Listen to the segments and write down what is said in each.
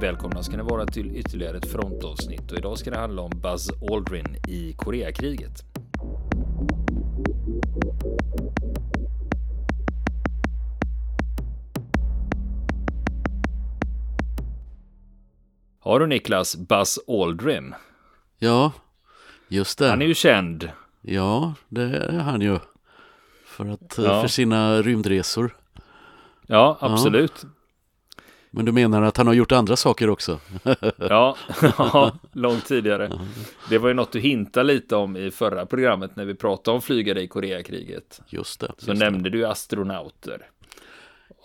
Välkomna ska ni vara till ytterligare ett frontavsnitt och idag ska det handla om Buzz Aldrin i Koreakriget. Har du Niklas Buzz Aldrin? Ja, just det. Han är ju känd. Ja, det är han ju. För, att, eh, Ja. för sina rymdresor. Ja, absolut. Men du menar att han har gjort andra saker också? Ja, ja, långt tidigare. Det var ju något du hintade lite om i förra programmet när vi pratade om flygare i Koreakriget. Just det. Så just nämnde du astronauter.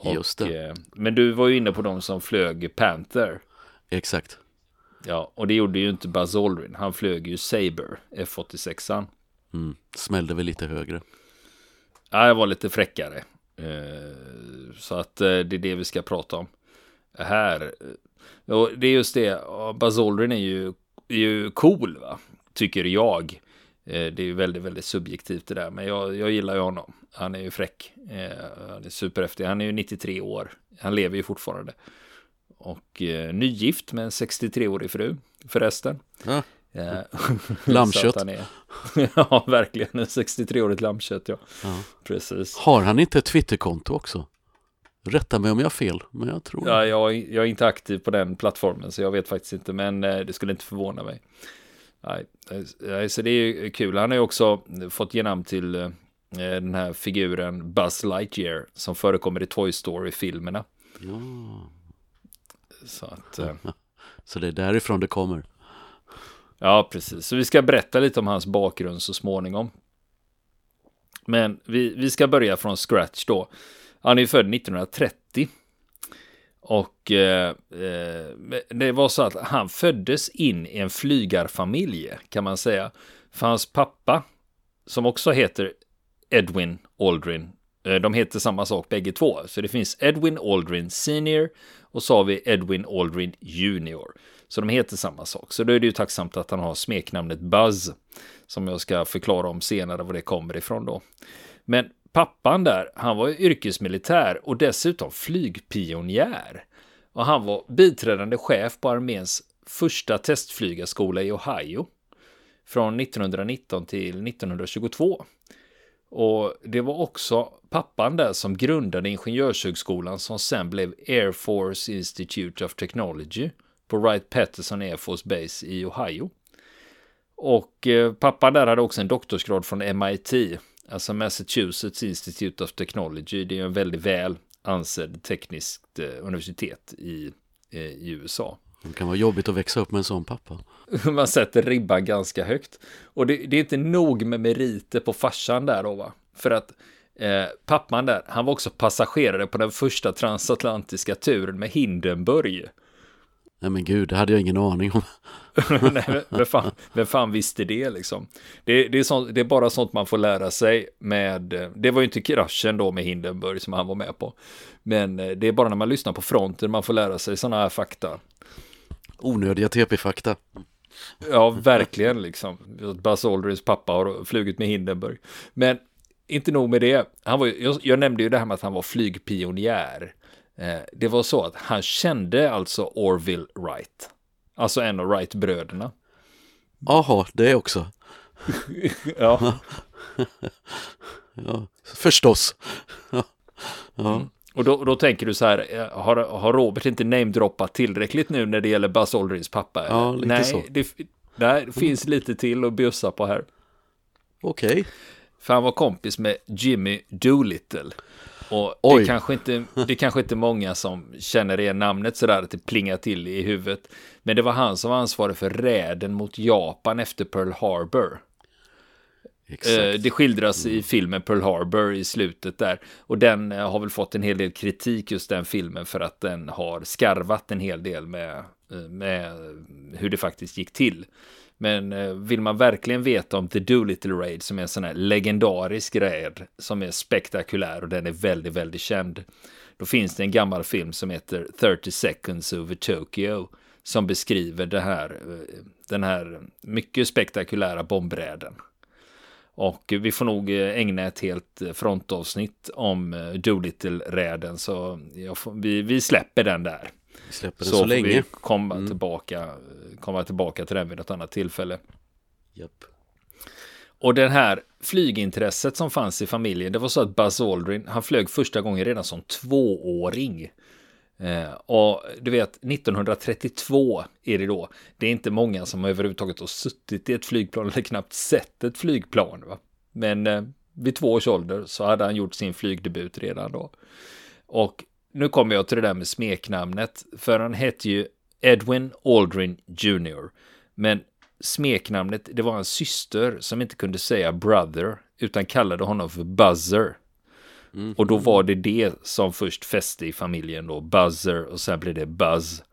det. Just det. eh, Men du var ju inne på de som flög Panther. Exakt. Ja, och det gjorde ju inte Buzz Aldrin. Han flög ju Saber, F86an. Mm. Smällde väl lite högre. Ja, jag var lite fräckare. Eh, Så att eh, det är det vi ska prata om. Här. Och det är just det, Buzz Aldrin är ju, är ju cool va? Tycker jag. Eh, Det är ju väldigt, väldigt subjektivt det där. Men jag, jag gillar ju honom. Han är ju fräck. Eh, Han är superhäftig. Han är ju 93 år. Han lever ju fortfarande. Och eh, nygift med en 63-årig fru förresten. Ja. Lammkött. är- ja, verkligen. En 63-årigt lammkött, ja. Ja. Precis. Har han inte ett Twitterkonto också? Rätta mig om jag har fel, men jag tror Ja, jag, jag är inte aktiv på den plattformen, så jag vet faktiskt inte, men eh, det skulle inte förvåna mig. Nej, eh, nej, så det är ju kul. Han har ju också fått ge namn till eh, den här figuren Buzz Lightyear som förekommer i Toy Story-filmerna. Ja. Så att, eh, Så det är därifrån det kommer. Ja, precis. Så vi ska berätta lite om hans bakgrund så småningom. Men vi, vi ska börja från scratch då. Han är ju född 1930. Och eh, eh, det var så att han föddes in i en flygarfamilj kan man säga. För hans pappa, som också heter Edwin Aldrin, eh, de heter samma sak bägge två. Så det finns Edwin Aldrin Senior och så har vi Edwin Aldrin Junior. Så de heter samma sak. Så då är det ju tacksamt att han har smeknamnet Buzz. Som jag ska förklara om senare var det kommer ifrån då. Men pappan där, han var yrkesmilitär och dessutom flygpionjär. Och han var biträdande chef på arméns första testflygarskola i Ohio. Från 1919 till 1922. Och det var också pappan där som grundade Ingenjörshögskolan som sen blev Air Force Institute of Technology på Wright-Patterson Air Force Base i Ohio. Och eh, pappan där hade också en doktorsgrad från MIT, alltså Massachusetts Institute of Technology. Det är en väldigt väl ansedd tekniskt eh, universitet i, eh, i USA. Det kan vara jobbigt att växa upp med en sån pappa. Man sätter ribban ganska högt. Och det, det är inte nog med meriter på farsan där då va? För att eh, pappan där, han var också passagerare på den första transatlantiska turen med Hindenburg. Nej men gud, det hade jag ingen aning om. Nej, vem, fan, vem fan visste det liksom? Det, det, är sånt, det är bara sånt man får lära sig med, eh, det var ju inte kraschen då med Hindenburg som han var med på. Men eh, det är bara när man lyssnar på fronten man får lära sig sådana här fakta. Onödiga TP-fakta. Ja, verkligen liksom. Buzz Aldrins pappa har flugit med Hindenburg. Men inte nog med det. Han var, jag, jag nämnde ju det här med att han var flygpionjär. Eh, det var så att han kände alltså Orville Wright. Alltså en av Wright-bröderna. Jaha, det också. Ja. Ja, förstås. Ja. Ja. Mm. Och då, då tänker du så här, eh, har, har Robert inte namedroppat tillräckligt nu när det gäller Buzz Aldrins pappa? Ja, lite nej, så. Det, nej, det finns lite till att bjussa på här. Okej. För han var kompis med Jimmy Doolittle. Och det Oj. är, kanske inte, det kanske inte många som känner igen namnet sådär att det plingar till i huvudet. Men det var han som var ansvarig för räden mot Japan efter Pearl Harbor. Exakt. Eh, Det skildras i filmen Pearl Harbor i slutet där. Och den eh, har väl fått en hel del kritik just den filmen för att den har skarvat en hel del med, eh, med hur det faktiskt gick till. Men eh, vill man verkligen veta om The Doolittle Raid som är en sån här legendarisk raid som är spektakulär och den är väldigt, väldigt känd. Då finns det en gammal film som heter 30 seconds over Tokyo som beskriver det här, eh, den här mycket spektakulära bombräden. Och vi får nog eh, ägna ett helt frontavsnitt om Doolittle-räden, så jag får, vi, vi släpper den där. Släpper den Så, så, får vi länge. komma, Mm. tillbaka, komma tillbaka till den vid ett annat tillfälle. Japp. Och den här flygintresset som fanns i familjen, det var så att Buzz Aldrin, han flög första gången redan som tvååring. Eh, och du vet, 1932 är det då. Det är inte många som överhuvudtaget har suttit i ett flygplan eller knappt sett ett flygplan. Va? Men eh, vid två års ålder så hade han gjort sin flygdebut redan då. Och nu kommer jag till det där med smeknamnet, för han hette ju Edwin Aldrin Jr. Men smeknamnet, det var hans syster som inte kunde säga brother, utan kallade honom för Buzzer. Mm. Och då var det det som först fäste i familjen då, Buzzer, och sen blev det Buzz.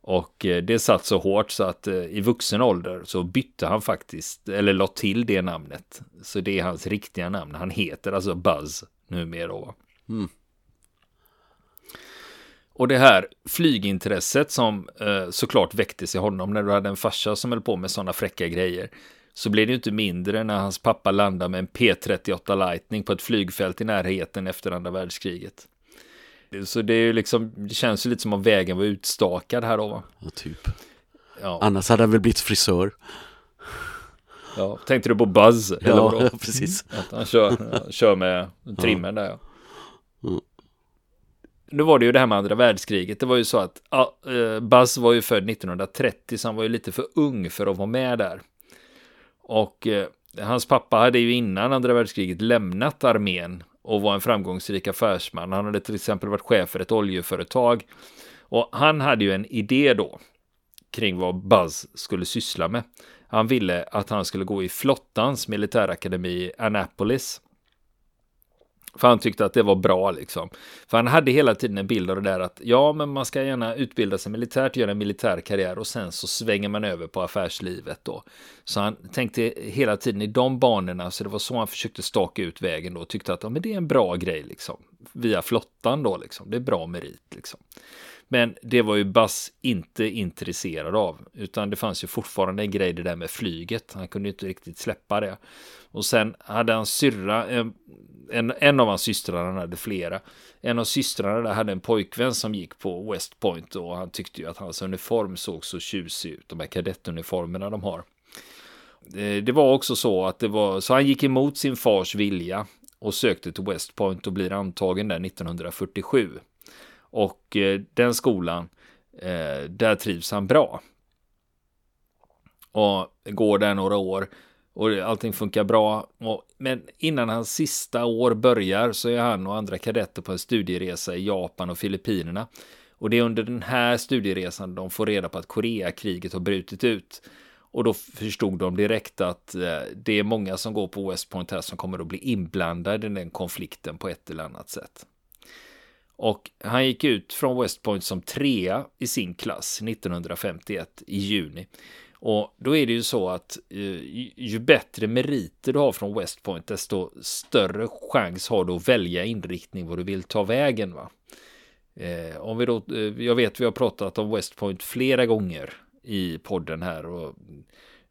Och eh, det satt så hårt så att eh, i vuxen ålder så bytte han faktiskt, eller la till det namnet. Så det är hans riktiga namn. Han heter alltså Buzz numera. Mm. Och det här flygintresset som eh, såklart väcktes i honom när du hade en farsa som höll på med sådana fräcka grejer. Så blev det ju inte mindre när hans pappa landade med en P38 Lightning på ett flygfält i närheten efter andra världskriget. Så det är liksom, det känns ju lite som om vägen var utstakad här då va? Ja, typ. Ja, Annars hade han väl blivit frisör. ja. Tänkte du på Buzz? Eller Ja, vadå? precis. Att han kör, ja, kör med trimmen där ja. Nu var det ju det här med andra världskriget. Det var ju så att ja, eh, Buzz var ju född 1930 så han var ju lite för ung för att vara med där. Och eh, hans pappa hade ju innan andra världskriget lämnat armén och var en framgångsrik affärsman. Han hade till exempel varit chef för ett oljeföretag. Och han hade ju en idé då kring vad Buzz skulle syssla med. Han ville att han skulle gå i flottans militärakademi i Annapolis. För han tyckte att det var bra liksom. För han hade hela tiden en bild av det där att ja, men man ska gärna utbilda sig militärt, göra en militär karriär och sen så svänger man över på affärslivet då. Så han tänkte hela tiden i de banorna, så det var så han försökte staka ut vägen då och tyckte att ja, men det är en bra grej liksom. Via flottan då liksom. Det är bra merit liksom. Men det var ju Bass inte intresserad av, utan det fanns ju fortfarande en grej det där med flyget. Han kunde ju inte riktigt släppa det. Och sen hade hans syrra, en, en, en av hans systrar, han hade flera. En av systrarna där hade en pojkvän som gick på West Point och han tyckte ju att hans uniform såg så tjusig ut, de här kadettuniformerna de har. Eh, det, var också så att det var, så han gick emot sin fars vilja och sökte till West Point och blir antagen där 1947. Och eh, den skolan, eh, där trivs han bra. Och går där några år och allting funkar bra. Och, men innan hans sista år börjar så är han och andra kadetter på en studieresa i Japan och Filippinerna. Och det är under den här studieresan de får reda på att Koreakriget har brutit ut. Och då förstod de direkt att eh, det är många som går på West Point här som kommer att bli inblandade i den konflikten på ett eller annat sätt. Och han gick ut från West Point som trea i sin klass 1951 i juni. Och då är det ju så att eh, ju- ju bättre meriter du har från West Point, desto större chans har du att välja inriktning vad du vill ta vägen. Va? Eh, om vi då, eh, jag vet vi har pratat om West Point flera gånger i podden här och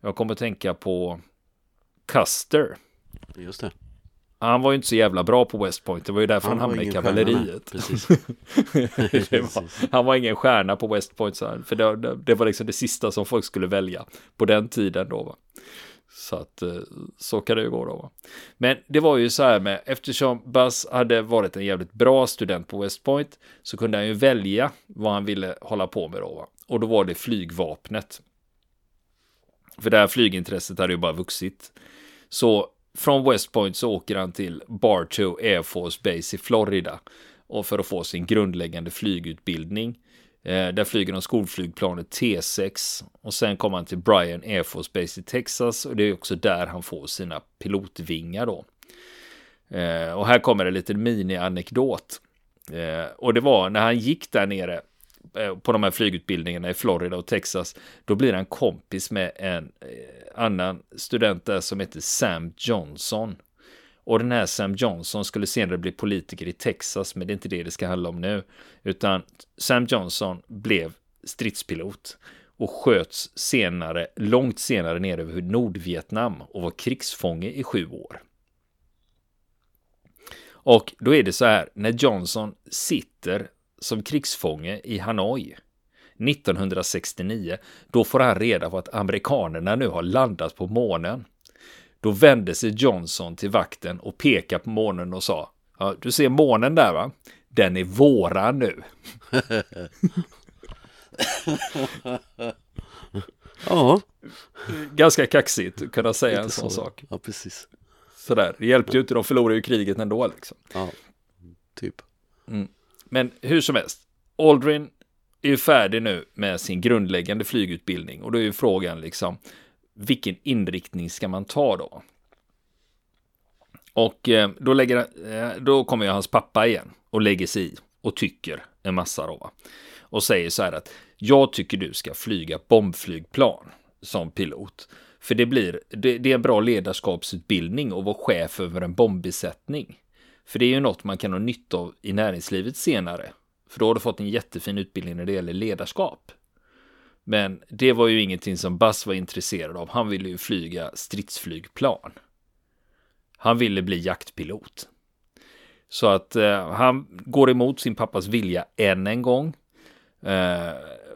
jag kommer att tänka på Custer. Just det. Han var ju inte så jävla bra på West Point, det var ju därför han, var hamnade i kavalleriet. Var, han var ingen stjärna på West Point, så här, för det, det, det var liksom det sista som folk skulle välja på den tiden då. Va? Så att eh, så kan det ju gå då. Va? Men det var ju så här med, eftersom Buzz hade varit en jävligt bra student på West Point så kunde han ju välja vad han ville hålla på med då. Va? Och då var det flygvapnet. För det här flygintresset hade ju bara vuxit. Så från West Point så åker han till Bartow Air Force Base i Florida och för att få sin grundläggande flygutbildning. Eh, där flyger de skolflygplanet T6 och sen kommer han till Bryan Air Force Base i Texas och det är också där han får sina pilotvingar då. Eh, och här kommer en liten mini-anekdot. Eh, och det var när han gick där nere eh, på de här flygutbildningarna i Florida och Texas, då blir han kompis med en eh, annan student där som heter Sam Johnson. Och den här Sam Johnson skulle senare bli politiker i Texas, men det är inte det det ska handla om nu. Utan Sam Johnson blev stridspilot och sköts senare, långt senare ner över Nordvietnam och var krigsfånge i sju år. Och då är det så här, när Johnson sitter som krigsfånge i Hanoi 1969. Då får han reda på att amerikanerna nu har landat på månen. Då vände sig Johnson till vakten och pekade på månen och sa ja, Du ser månen där va? Den är våran nu. Ja, Ganska kaxigt att kunna säga en sån så. sak. Ja, precis. Sådär, det hjälpte ju inte, de förlorade ju kriget ändå liksom. Ja, typ. Men hur som helst, Aldrin är ju färdig nu med sin grundläggande flygutbildning och då är ju frågan liksom vilken inriktning ska man ta då? Och eh, då, lägger, eh, då kommer ju hans pappa igen och lägger sig i och tycker en massa då. va. Och säger så här att jag tycker du ska flyga bombflygplan som pilot. För det blir, det, det är en bra ledarskapsutbildning att vara chef över en bombbesättning. För det är ju något man kan ha nytta av i näringslivet senare. För då har du fått en jättefin utbildning när det gäller ledarskap. Men det var ju ingenting som Buzz var intresserad av. Han ville ju flyga stridsflygplan. Han ville bli jaktpilot. Så att eh, han går emot sin pappas vilja än en gång. Eh,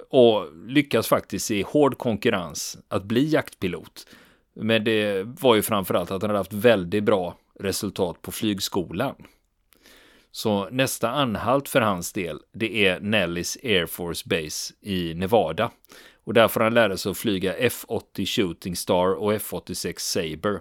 och lyckas faktiskt i hård konkurrens att bli jaktpilot. Men det var ju framförallt att han hade haft väldigt bra resultat på flygskolan. Så nästa anhalt för hans del, det är Nellis Air Force Base i Nevada. Och där får han lära sig att flyga F-80 Shooting Star och F-86 Sabre.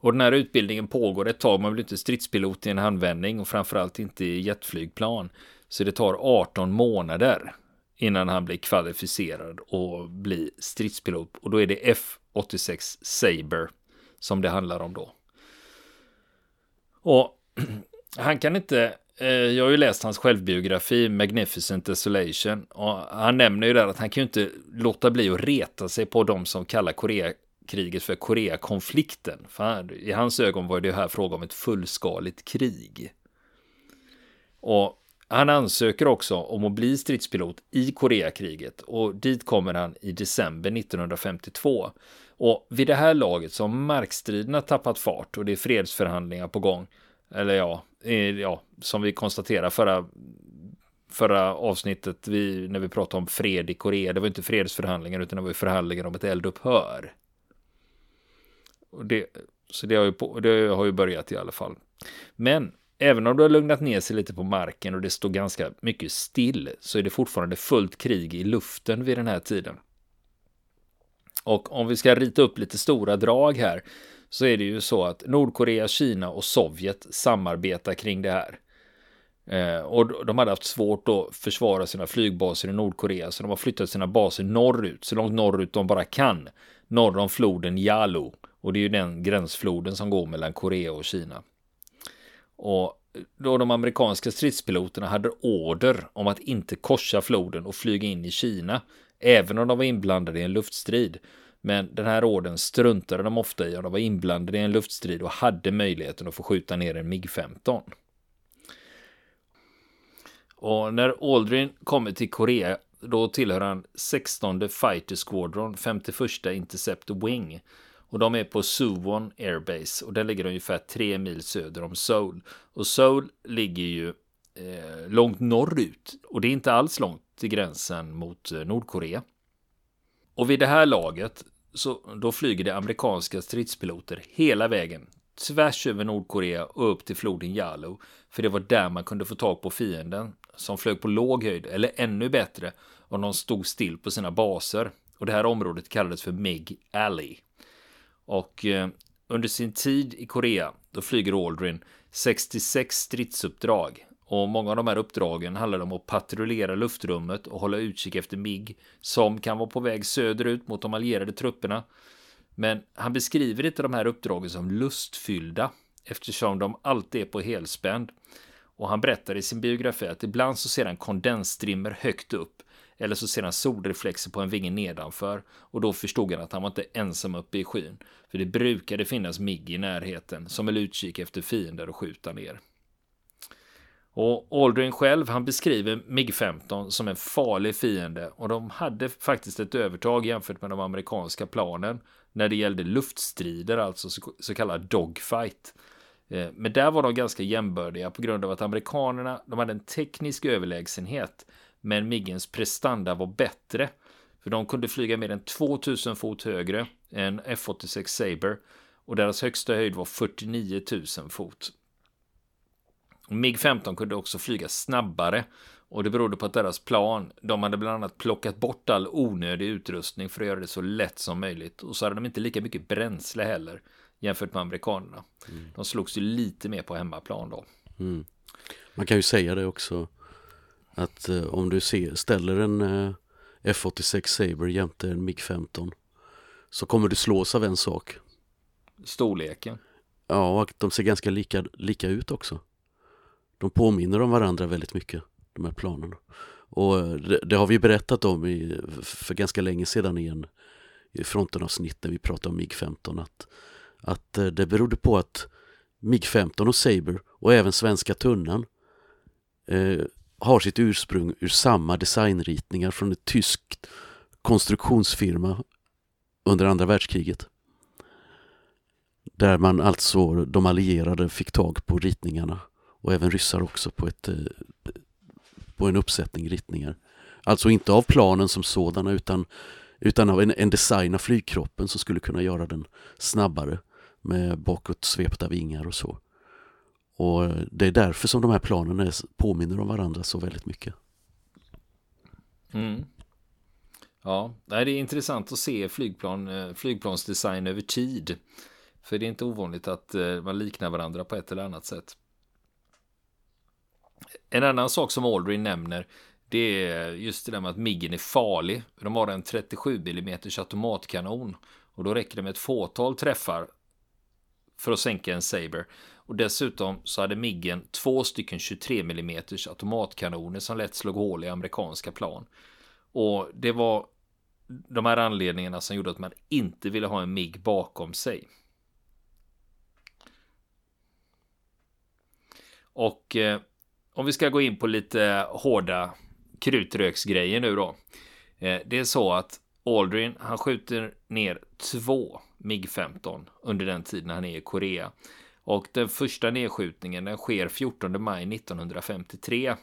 Och den här utbildningen pågår ett tag, man blir inte stridspilot i en handvändning och framförallt inte i jetflygplan. Så det tar 18 månader innan han blir kvalificerad och blir stridspilot. Och då är det F-86 Sabre som det handlar om då. Och han kan inte, eh, jag har ju läst hans självbiografi Magnificent Desolation och han nämner ju där att han kan ju inte låta bli att reta sig på de som kallar Koreakriget för Koreakonflikten. För han, i hans ögon var det här fråga om ett fullskaligt krig. Och han ansöker också om att bli stridspilot i Koreakriget och dit kommer han i december 1952. Och vid det här laget så har markstriderna tappat fart och det är fredsförhandlingar på gång. Eller ja, ja som vi konstaterade förra, förra avsnittet vi, när vi pratade om fred i Korea. Det var inte fredsförhandlingar utan det var förhandlingar om ett eldupphör. Och det, så det har, ju på, det har ju börjat i alla fall. Men även om det har lugnat ner sig lite på marken och det står ganska mycket still så är det fortfarande fullt krig i luften vid den här tiden. Och om vi ska rita upp lite stora drag här så är det ju så att Nordkorea, Kina och Sovjet samarbetar kring det här. Eh, och de hade haft svårt att försvara sina flygbaser i Nordkorea så de har flyttat sina baser norrut, så långt norrut de bara kan. Norr om floden Yalu. Och det är ju den gränsfloden som går mellan Korea och Kina. Och då de amerikanska stridspiloterna hade order om att inte korsa floden och flyga in i Kina, även om de var inblandade i en luftstrid. Men den här orden struntade de ofta i om de var inblandade i en luftstrid och hade möjligheten att få skjuta ner en MIG-15. Och när Aldrin kommer till Korea, då tillhör han 16 Fighter Squadron, 51 Interceptor Wing. Och de är på Suwon Airbase och den ligger ungefär tre mil söder om Seoul. Och Seoul ligger ju eh, långt norrut och det är inte alls långt till gränsen mot eh, Nordkorea. Och vid det här laget så då flyger det amerikanska stridspiloter hela vägen tvärs över Nordkorea och upp till floden Yalu. För det var där man kunde få tag på fienden som flög på låg höjd eller ännu bättre om de stod still på sina baser. Och det här området kallades för Mig Alley. Och eh, under sin tid i Korea då flyger Aldrin 66 stridsuppdrag. Och många av de här uppdragen handlar om att patrullera luftrummet och hålla utkik efter MIG som kan vara på väg söderut mot de allierade trupperna. Men han beskriver inte de här uppdragen som lustfyllda eftersom de alltid är på helspänd. Och han berättar i sin biografi att ibland så ser han kondensstrimmer högt upp eller så ser han solreflexer på en vinge nedanför och då förstod han att han var inte ensam uppe i skyn. För det brukade finnas MIG i närheten som höll utkik efter fiender och skjuta ner. Och Aldrin själv, han beskriver MIG-15 som en farlig fiende och de hade faktiskt ett övertag jämfört med de amerikanska planen när det gällde luftstrider, alltså så, kallad dogfight. Eh, men där var de ganska jämbördiga på grund av att amerikanerna de hade en teknisk överlägsenhet. Men Miggens prestanda var bättre. För de kunde flyga mer än 2000 fot högre än F-86 Saber. Och deras högsta höjd var 49 000 fot. MIG-15 kunde också flyga snabbare. Och det berodde på att deras plan, de hade bland annat plockat bort all onödig utrustning för att göra det så lätt som möjligt. Och så hade de inte lika mycket bränsle heller jämfört med amerikanerna. Mm. De slogs ju lite mer på hemmaplan då. Mm. Man kan ju säga det också att eh, om du ser, ställer en eh, F86 Saber jämte en MiG-15 så kommer du slås av en sak. Storleken. Ja, och de ser ganska lika, lika ut också. De påminner om varandra väldigt mycket, de här planerna. Och eh, det, det har vi berättat om i, för ganska länge sedan i en i frontenavsnitt när vi pratade om MiG-15 att, att eh, det berodde på att MiG-15 och Saber och även svenska tunnan eh, har sitt ursprung ur samma designritningar från ett tyskt konstruktionsfirma under andra världskriget. Där man alltså, de allierade fick tag på ritningarna och även ryssar också på, ett, eh, på en uppsättning ritningar. Alltså inte av planen som sådana utan, utan av en, en design av flygkroppen som skulle kunna göra den snabbare med bakåtsvepta vingar och så. Och eh, det är därför som de här planen är, påminner om varandra så väldigt mycket. Mm. Ja, det är intressant att se flygplan, eh, flygplansdesign över tid. För det är inte ovanligt att man liknar varandra på ett eller annat sätt. En annan sak som Aldrin nämner det är just det där med att Miggen är farlig. De har en 37 mm automatkanon och då räcker det med ett fåtal träffar för att sänka en Saber. Och dessutom så hade Miggen två stycken 23 mm automatkanoner som lätt slog hål i amerikanska plan. Och det var de här anledningarna som gjorde att man inte ville ha en MIG bakom sig. Och eh, om vi ska gå in på lite hårda krutröksgrejer nu då. Eh, det är så att Aldrin, han skjuter ner två MIG-15 under den tiden han är i Korea. Och den första nedskjutningen den sker 14 maj 1953.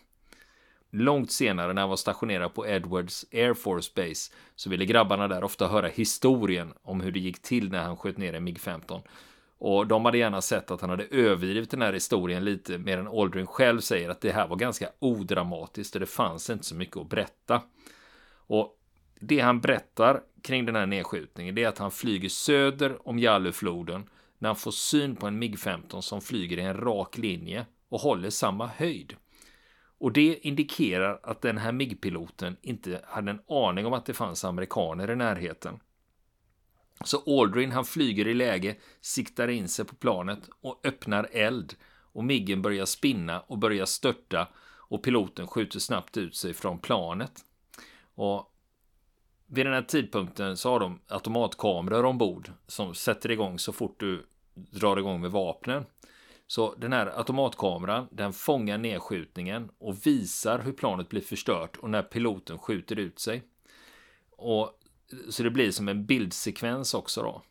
Långt senare när han var stationerad på Edwards Air Force Base så ville grabbarna där ofta höra historien om hur det gick till när han sköt ner en MIG-15. Och de hade gärna sett att han hade överdrivit den här historien lite mer än Aldrin själv säger att det här var ganska odramatiskt och det fanns inte så mycket att berätta. Och det han berättar kring den här nedskjutningen är att han flyger söder om Jallufloden när han får syn på en MIG-15 som flyger i en rak linje och håller samma höjd. Och det indikerar att den här MIG-piloten inte hade en aning om att det fanns amerikaner i närheten. Så Aldrin han flyger i läge, siktar in sig på planet och öppnar eld. Och Miggen börjar spinna och börjar störta och piloten skjuter snabbt ut sig från planet. Och vid den här tidpunkten så har de automatkameror ombord som sätter igång så fort du drar igång med vapnen. Så den här automatkameran den fångar nedskjutningen och visar hur planet blir förstört och när piloten skjuter ut sig. Och så det blir som en bildsekvens också då.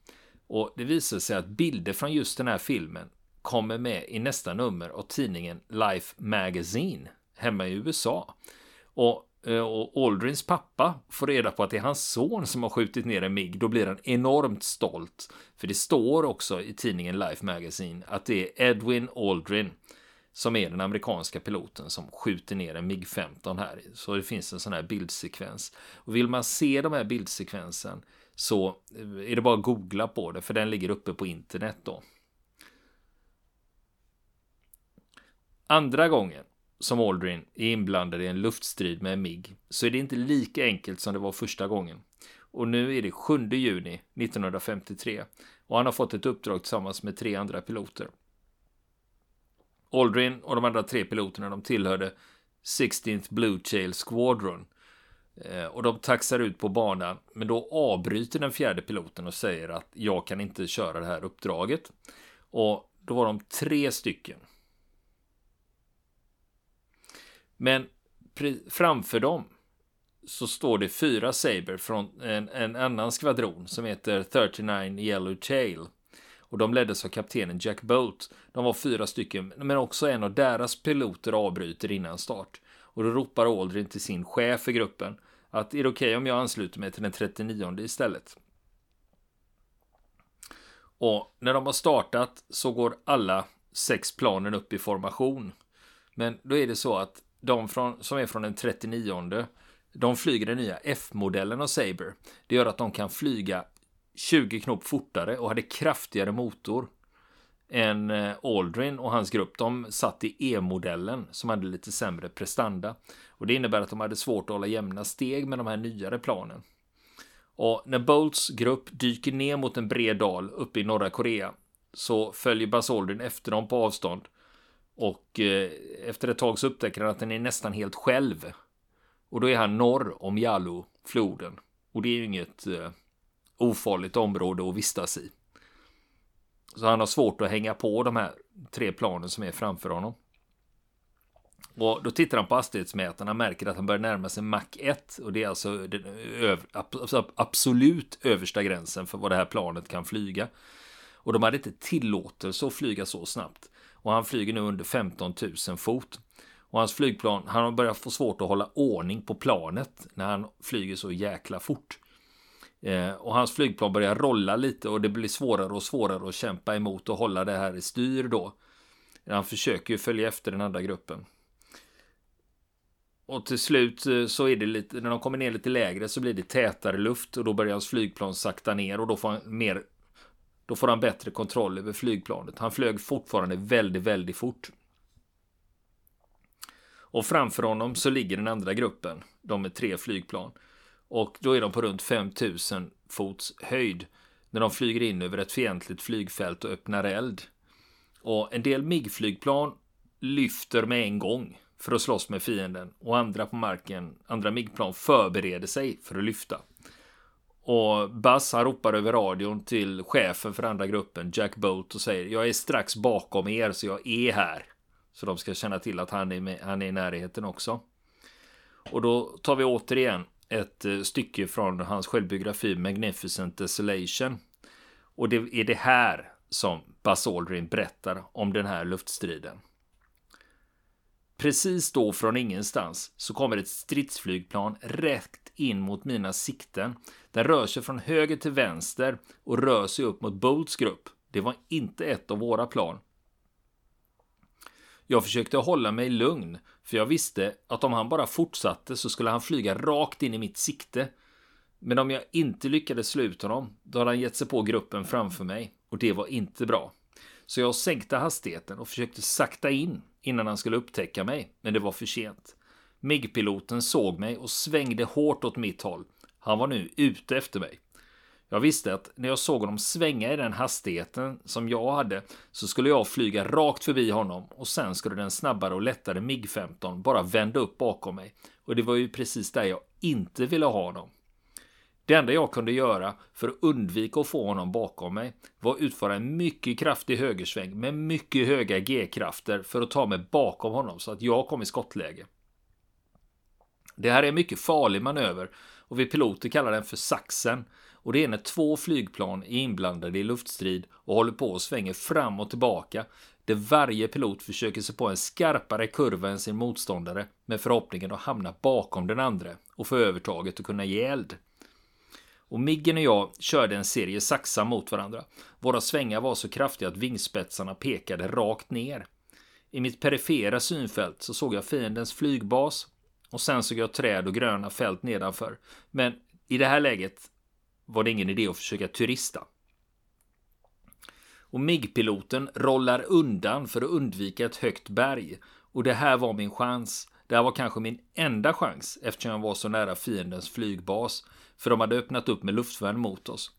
Och det visar sig att bilder från just den här filmen kommer med i nästa nummer av tidningen Life Magazine hemma i USA. Och, eh, och Aldrins pappa får reda på att det är hans son som har skjutit ner en MIG. Då blir han enormt stolt. För det står också i tidningen Life Magazine att det är Edwin Aldrin som är den amerikanska piloten som skjuter ner en MIG-15 här. Så det finns en sån här bildsekvens. Och vill man se de här bildsekvensen så eh, är det bara att googla på det, för den ligger uppe på internet då. Andra gången som Aldrin är inblandad i en luftstrid med en MIG så är det inte lika enkelt som det var första gången. Och nu är det 7 juni 1953 och han har fått ett uppdrag tillsammans med tre andra piloter. Aldrin och de andra tre piloterna de tillhörde 16th Blue Tail Squadron. Eh, och de taxar ut på banan, men då avbryter den fjärde piloten och säger att jag kan inte köra det här uppdraget. Och då var de tre stycken. Men framför dem så står det fyra Saber från en, en annan skvadron som heter 39 Yellow Tail och de leddes av kaptenen Jack Bolt. De var fyra stycken, men också en av deras piloter avbryter innan start. Och då ropar Aldrin till sin chef för gruppen att är det okej okay om jag ansluter mig till den 39 istället? Och när de har startat så går alla sex planen upp i formation. Men då är det så att de från, som är från den 39 de flyger den nya F-modellen av Saber. Det gör att de kan flyga 20 knop fortare och hade kraftigare motor än eh, Aldrin och hans grupp. De satt i E-modellen som hade lite sämre prestanda. Och det innebär att de hade svårt att hålla jämna steg med de här nyare planen. Och när Bolts grupp dyker ner mot en bred dal uppe i norra Korea så följer Buzz Aldrin efter dem på avstånd. Och eh, efter ett tag så upptäcker han att den är nästan helt själv. Och då är han norr om Yalu-floden. Och det är ju inget eh, ofarligt område att vistas i. Så han har svårt att hänga på de här tre planen som är framför honom. Och då tittar han på hastighetsmätarna och märker att han börjar närma sig Mach 1 och det är alltså den absolut översta gränsen för vad det här planet kan flyga. Och de hade inte tillåtelse att flyga så snabbt. Och han flyger nu under 15 000 fot. Och hans flygplan, han har börjat få svårt att hålla ordning på planet när han flyger så jäkla fort. Eh, och hans flygplan börjar rolla lite och det blir svårare och svårare att kämpa emot och hålla det här i styr då. Han försöker ju följa efter den andra gruppen. Och till slut eh, så är det lite, när de kommer ner lite lägre så blir det tätare luft och då börjar hans flygplan sakta ner och då får han mer då får han bättre kontroll över flygplanet. Han flög fortfarande väldigt, väldigt fort. Och framför honom så ligger den andra gruppen. De med tre flygplan. Och då är de på runt 5000 fots höjd. När de flyger in över ett fientligt flygfält och öppnar eld. Och en del MIG-flygplan lyfter med en gång för att slåss med fienden. Och andra på marken, andra MIG-plan förbereder sig för att lyfta. Och Buzz han ropar över radion till chefen för andra gruppen, Jack Bolt, och säger Jag är strax bakom er så jag är här. Så de ska känna till att han är, med, han är i närheten också. Och då tar vi återigen ett eh, stycke från hans självbiografi Magnificent Desolation. Och det är det här som Buzz Aldrin berättar om den här luftstriden. Precis då från ingenstans så kommer ett stridsflygplan rätt in mot mina sikten. Den rör sig från höger till vänster och rör sig upp mot Bolts grupp. Det var inte ett av våra plan. Jag försökte hålla mig lugn, för jag visste att om han bara fortsatte så skulle han flyga rakt in i mitt sikte. Men om jag inte lyckades slå ut honom, då hade han gett sig på gruppen framför mig och det var inte bra. Så jag sänkte hastigheten och försökte sakta in innan han skulle upptäcka mig, men det var för sent. MIG-piloten såg mig och svängde hårt åt mitt håll. Han var nu ute efter mig. Jag visste att när jag såg honom svänga i den hastigheten som jag hade så skulle jag flyga rakt förbi honom och sen skulle den snabbare och lättare MIG-15 bara vända upp bakom mig. Och det var ju precis där jag inte ville ha honom. Det enda jag kunde göra för att undvika att få honom bakom mig var att utföra en mycket kraftig högersväng med mycket höga G-krafter för att ta mig bakom honom så att jag kom i skottläge. Det här är en mycket farlig manöver och vi piloter kallar den för saxen och det är när två flygplan är inblandade i luftstrid och håller på och svänger fram och tillbaka där varje pilot försöker sig på en skarpare kurva än sin motståndare med förhoppningen att hamna bakom den andra och få övertaget och kunna ge eld. Och Miggen och jag körde en serie saxar mot varandra. Våra svängar var så kraftiga att vingspetsarna pekade rakt ner. I mitt perifera synfält så såg jag fiendens flygbas och sen såg jag träd och gröna fält nedanför. Men i det här läget var det ingen idé att försöka turista. Och MIG-piloten rollar undan för att undvika ett högt berg. Och det här var min chans. Det här var kanske min enda chans eftersom jag var så nära fiendens flygbas. För de hade öppnat upp med luftvärn mot oss.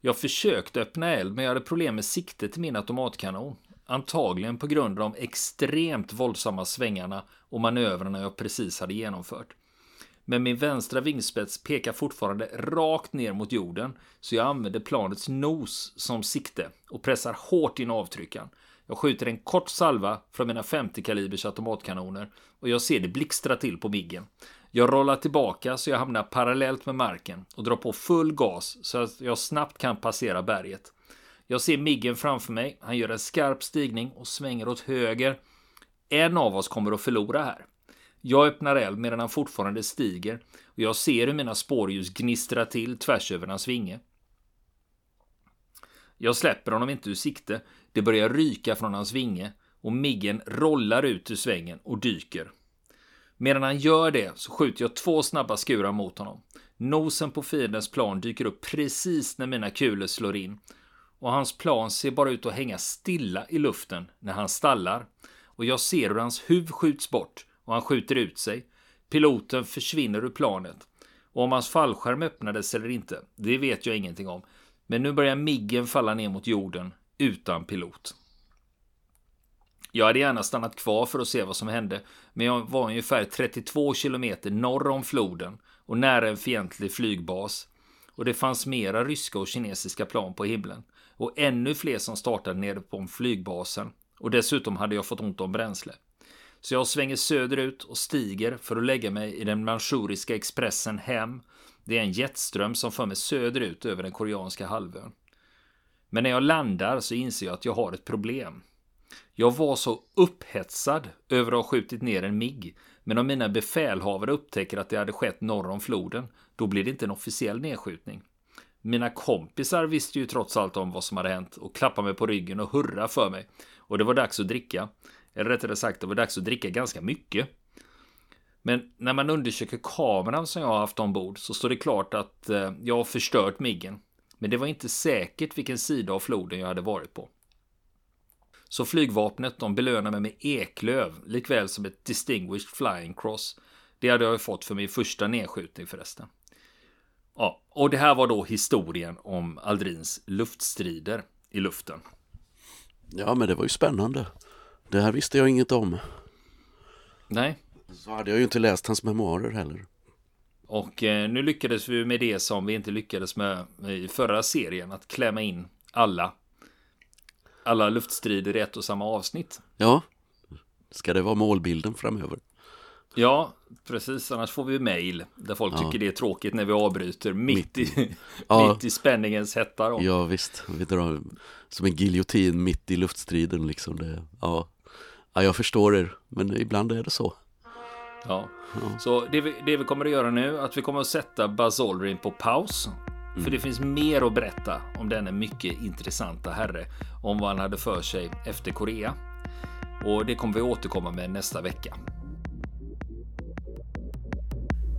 Jag försökte öppna eld men jag hade problem med siktet till min automatkanon. Antagligen på grund av de extremt våldsamma svängarna och manövrarna jag precis hade genomfört. Men min vänstra vingspets pekar fortfarande rakt ner mot jorden, så jag använder planets nos som sikte och pressar hårt in avtryckaren. Jag skjuter en kort salva från mina 50 kalibers automatkanoner och jag ser det blixtra till på miggen. Jag rollar tillbaka så jag hamnar parallellt med marken och drar på full gas så att jag snabbt kan passera berget. Jag ser Miggen framför mig. Han gör en skarp stigning och svänger åt höger. En av oss kommer att förlora här. Jag öppnar eld medan han fortfarande stiger och jag ser hur mina spårljus gnistrar till tvärs över hans vinge. Jag släpper honom inte ur sikte. Det börjar ryka från hans vinge och Miggen rollar ut ur svängen och dyker. Medan han gör det så skjuter jag två snabba skurar mot honom. Nosen på fiendens plan dyker upp precis när mina kulor slår in och hans plan ser bara ut att hänga stilla i luften när han stallar och jag ser hur hans huvud skjuts bort och han skjuter ut sig. Piloten försvinner ur planet och om hans fallskärm öppnades eller inte, det vet jag ingenting om. Men nu börjar Miggen falla ner mot jorden utan pilot. Jag hade gärna stannat kvar för att se vad som hände, men jag var ungefär 32 kilometer norr om floden och nära en fientlig flygbas. Och det fanns mera ryska och kinesiska plan på himlen. Och ännu fler som startade nere på flygbasen. Och dessutom hade jag fått ont om bränsle. Så jag svänger söderut och stiger för att lägga mig i den manchuriska expressen hem. Det är en jetström som för mig söderut över den koreanska halvön. Men när jag landar så inser jag att jag har ett problem. Jag var så upphetsad över att ha skjutit ner en MIG. Men om mina befälhavare upptäcker att det hade skett norr om floden, då blir det inte en officiell nedskjutning. Mina kompisar visste ju trots allt om vad som hade hänt och klappade mig på ryggen och hurra för mig. Och det var dags att dricka. Eller rättare sagt, det var dags att dricka ganska mycket. Men när man undersöker kameran som jag har haft ombord så står det klart att eh, jag har förstört miggen. Men det var inte säkert vilken sida av floden jag hade varit på. Så flygvapnet de belönar mig med eklöv, likväl som ett Distinguished Flying Cross. Det hade jag ju fått för min första nedskjutning förresten. Ja, och det här var då historien om Aldrins luftstrider i luften. Ja, men det var ju spännande. Det här visste jag inget om. Nej. Så hade jag ju inte läst hans memoarer heller. Och eh, nu lyckades vi med det som vi inte lyckades med i förra serien, att klämma in alla alla luftstrider i ett och samma avsnitt. Ja, ska det vara målbilden framöver? Ja, precis. Annars får vi mail där folk ja. tycker det är tråkigt när vi avbryter mitt, mitt i, ja. mitt i spänningens hetta. Då. Ja, visst. Vi drar som en giljotin mitt i luftstriden. Liksom det, ja. Ja, jag förstår er, men ibland är det så. Ja, ja. så det vi, det vi kommer att göra nu, att vi kommer att sätta Buzz Aldrin på paus för det mm. finns mer att berätta om denna mycket intressanta herre. Om vad han hade för sig efter Korea. Och det kommer vi återkomma med nästa vecka.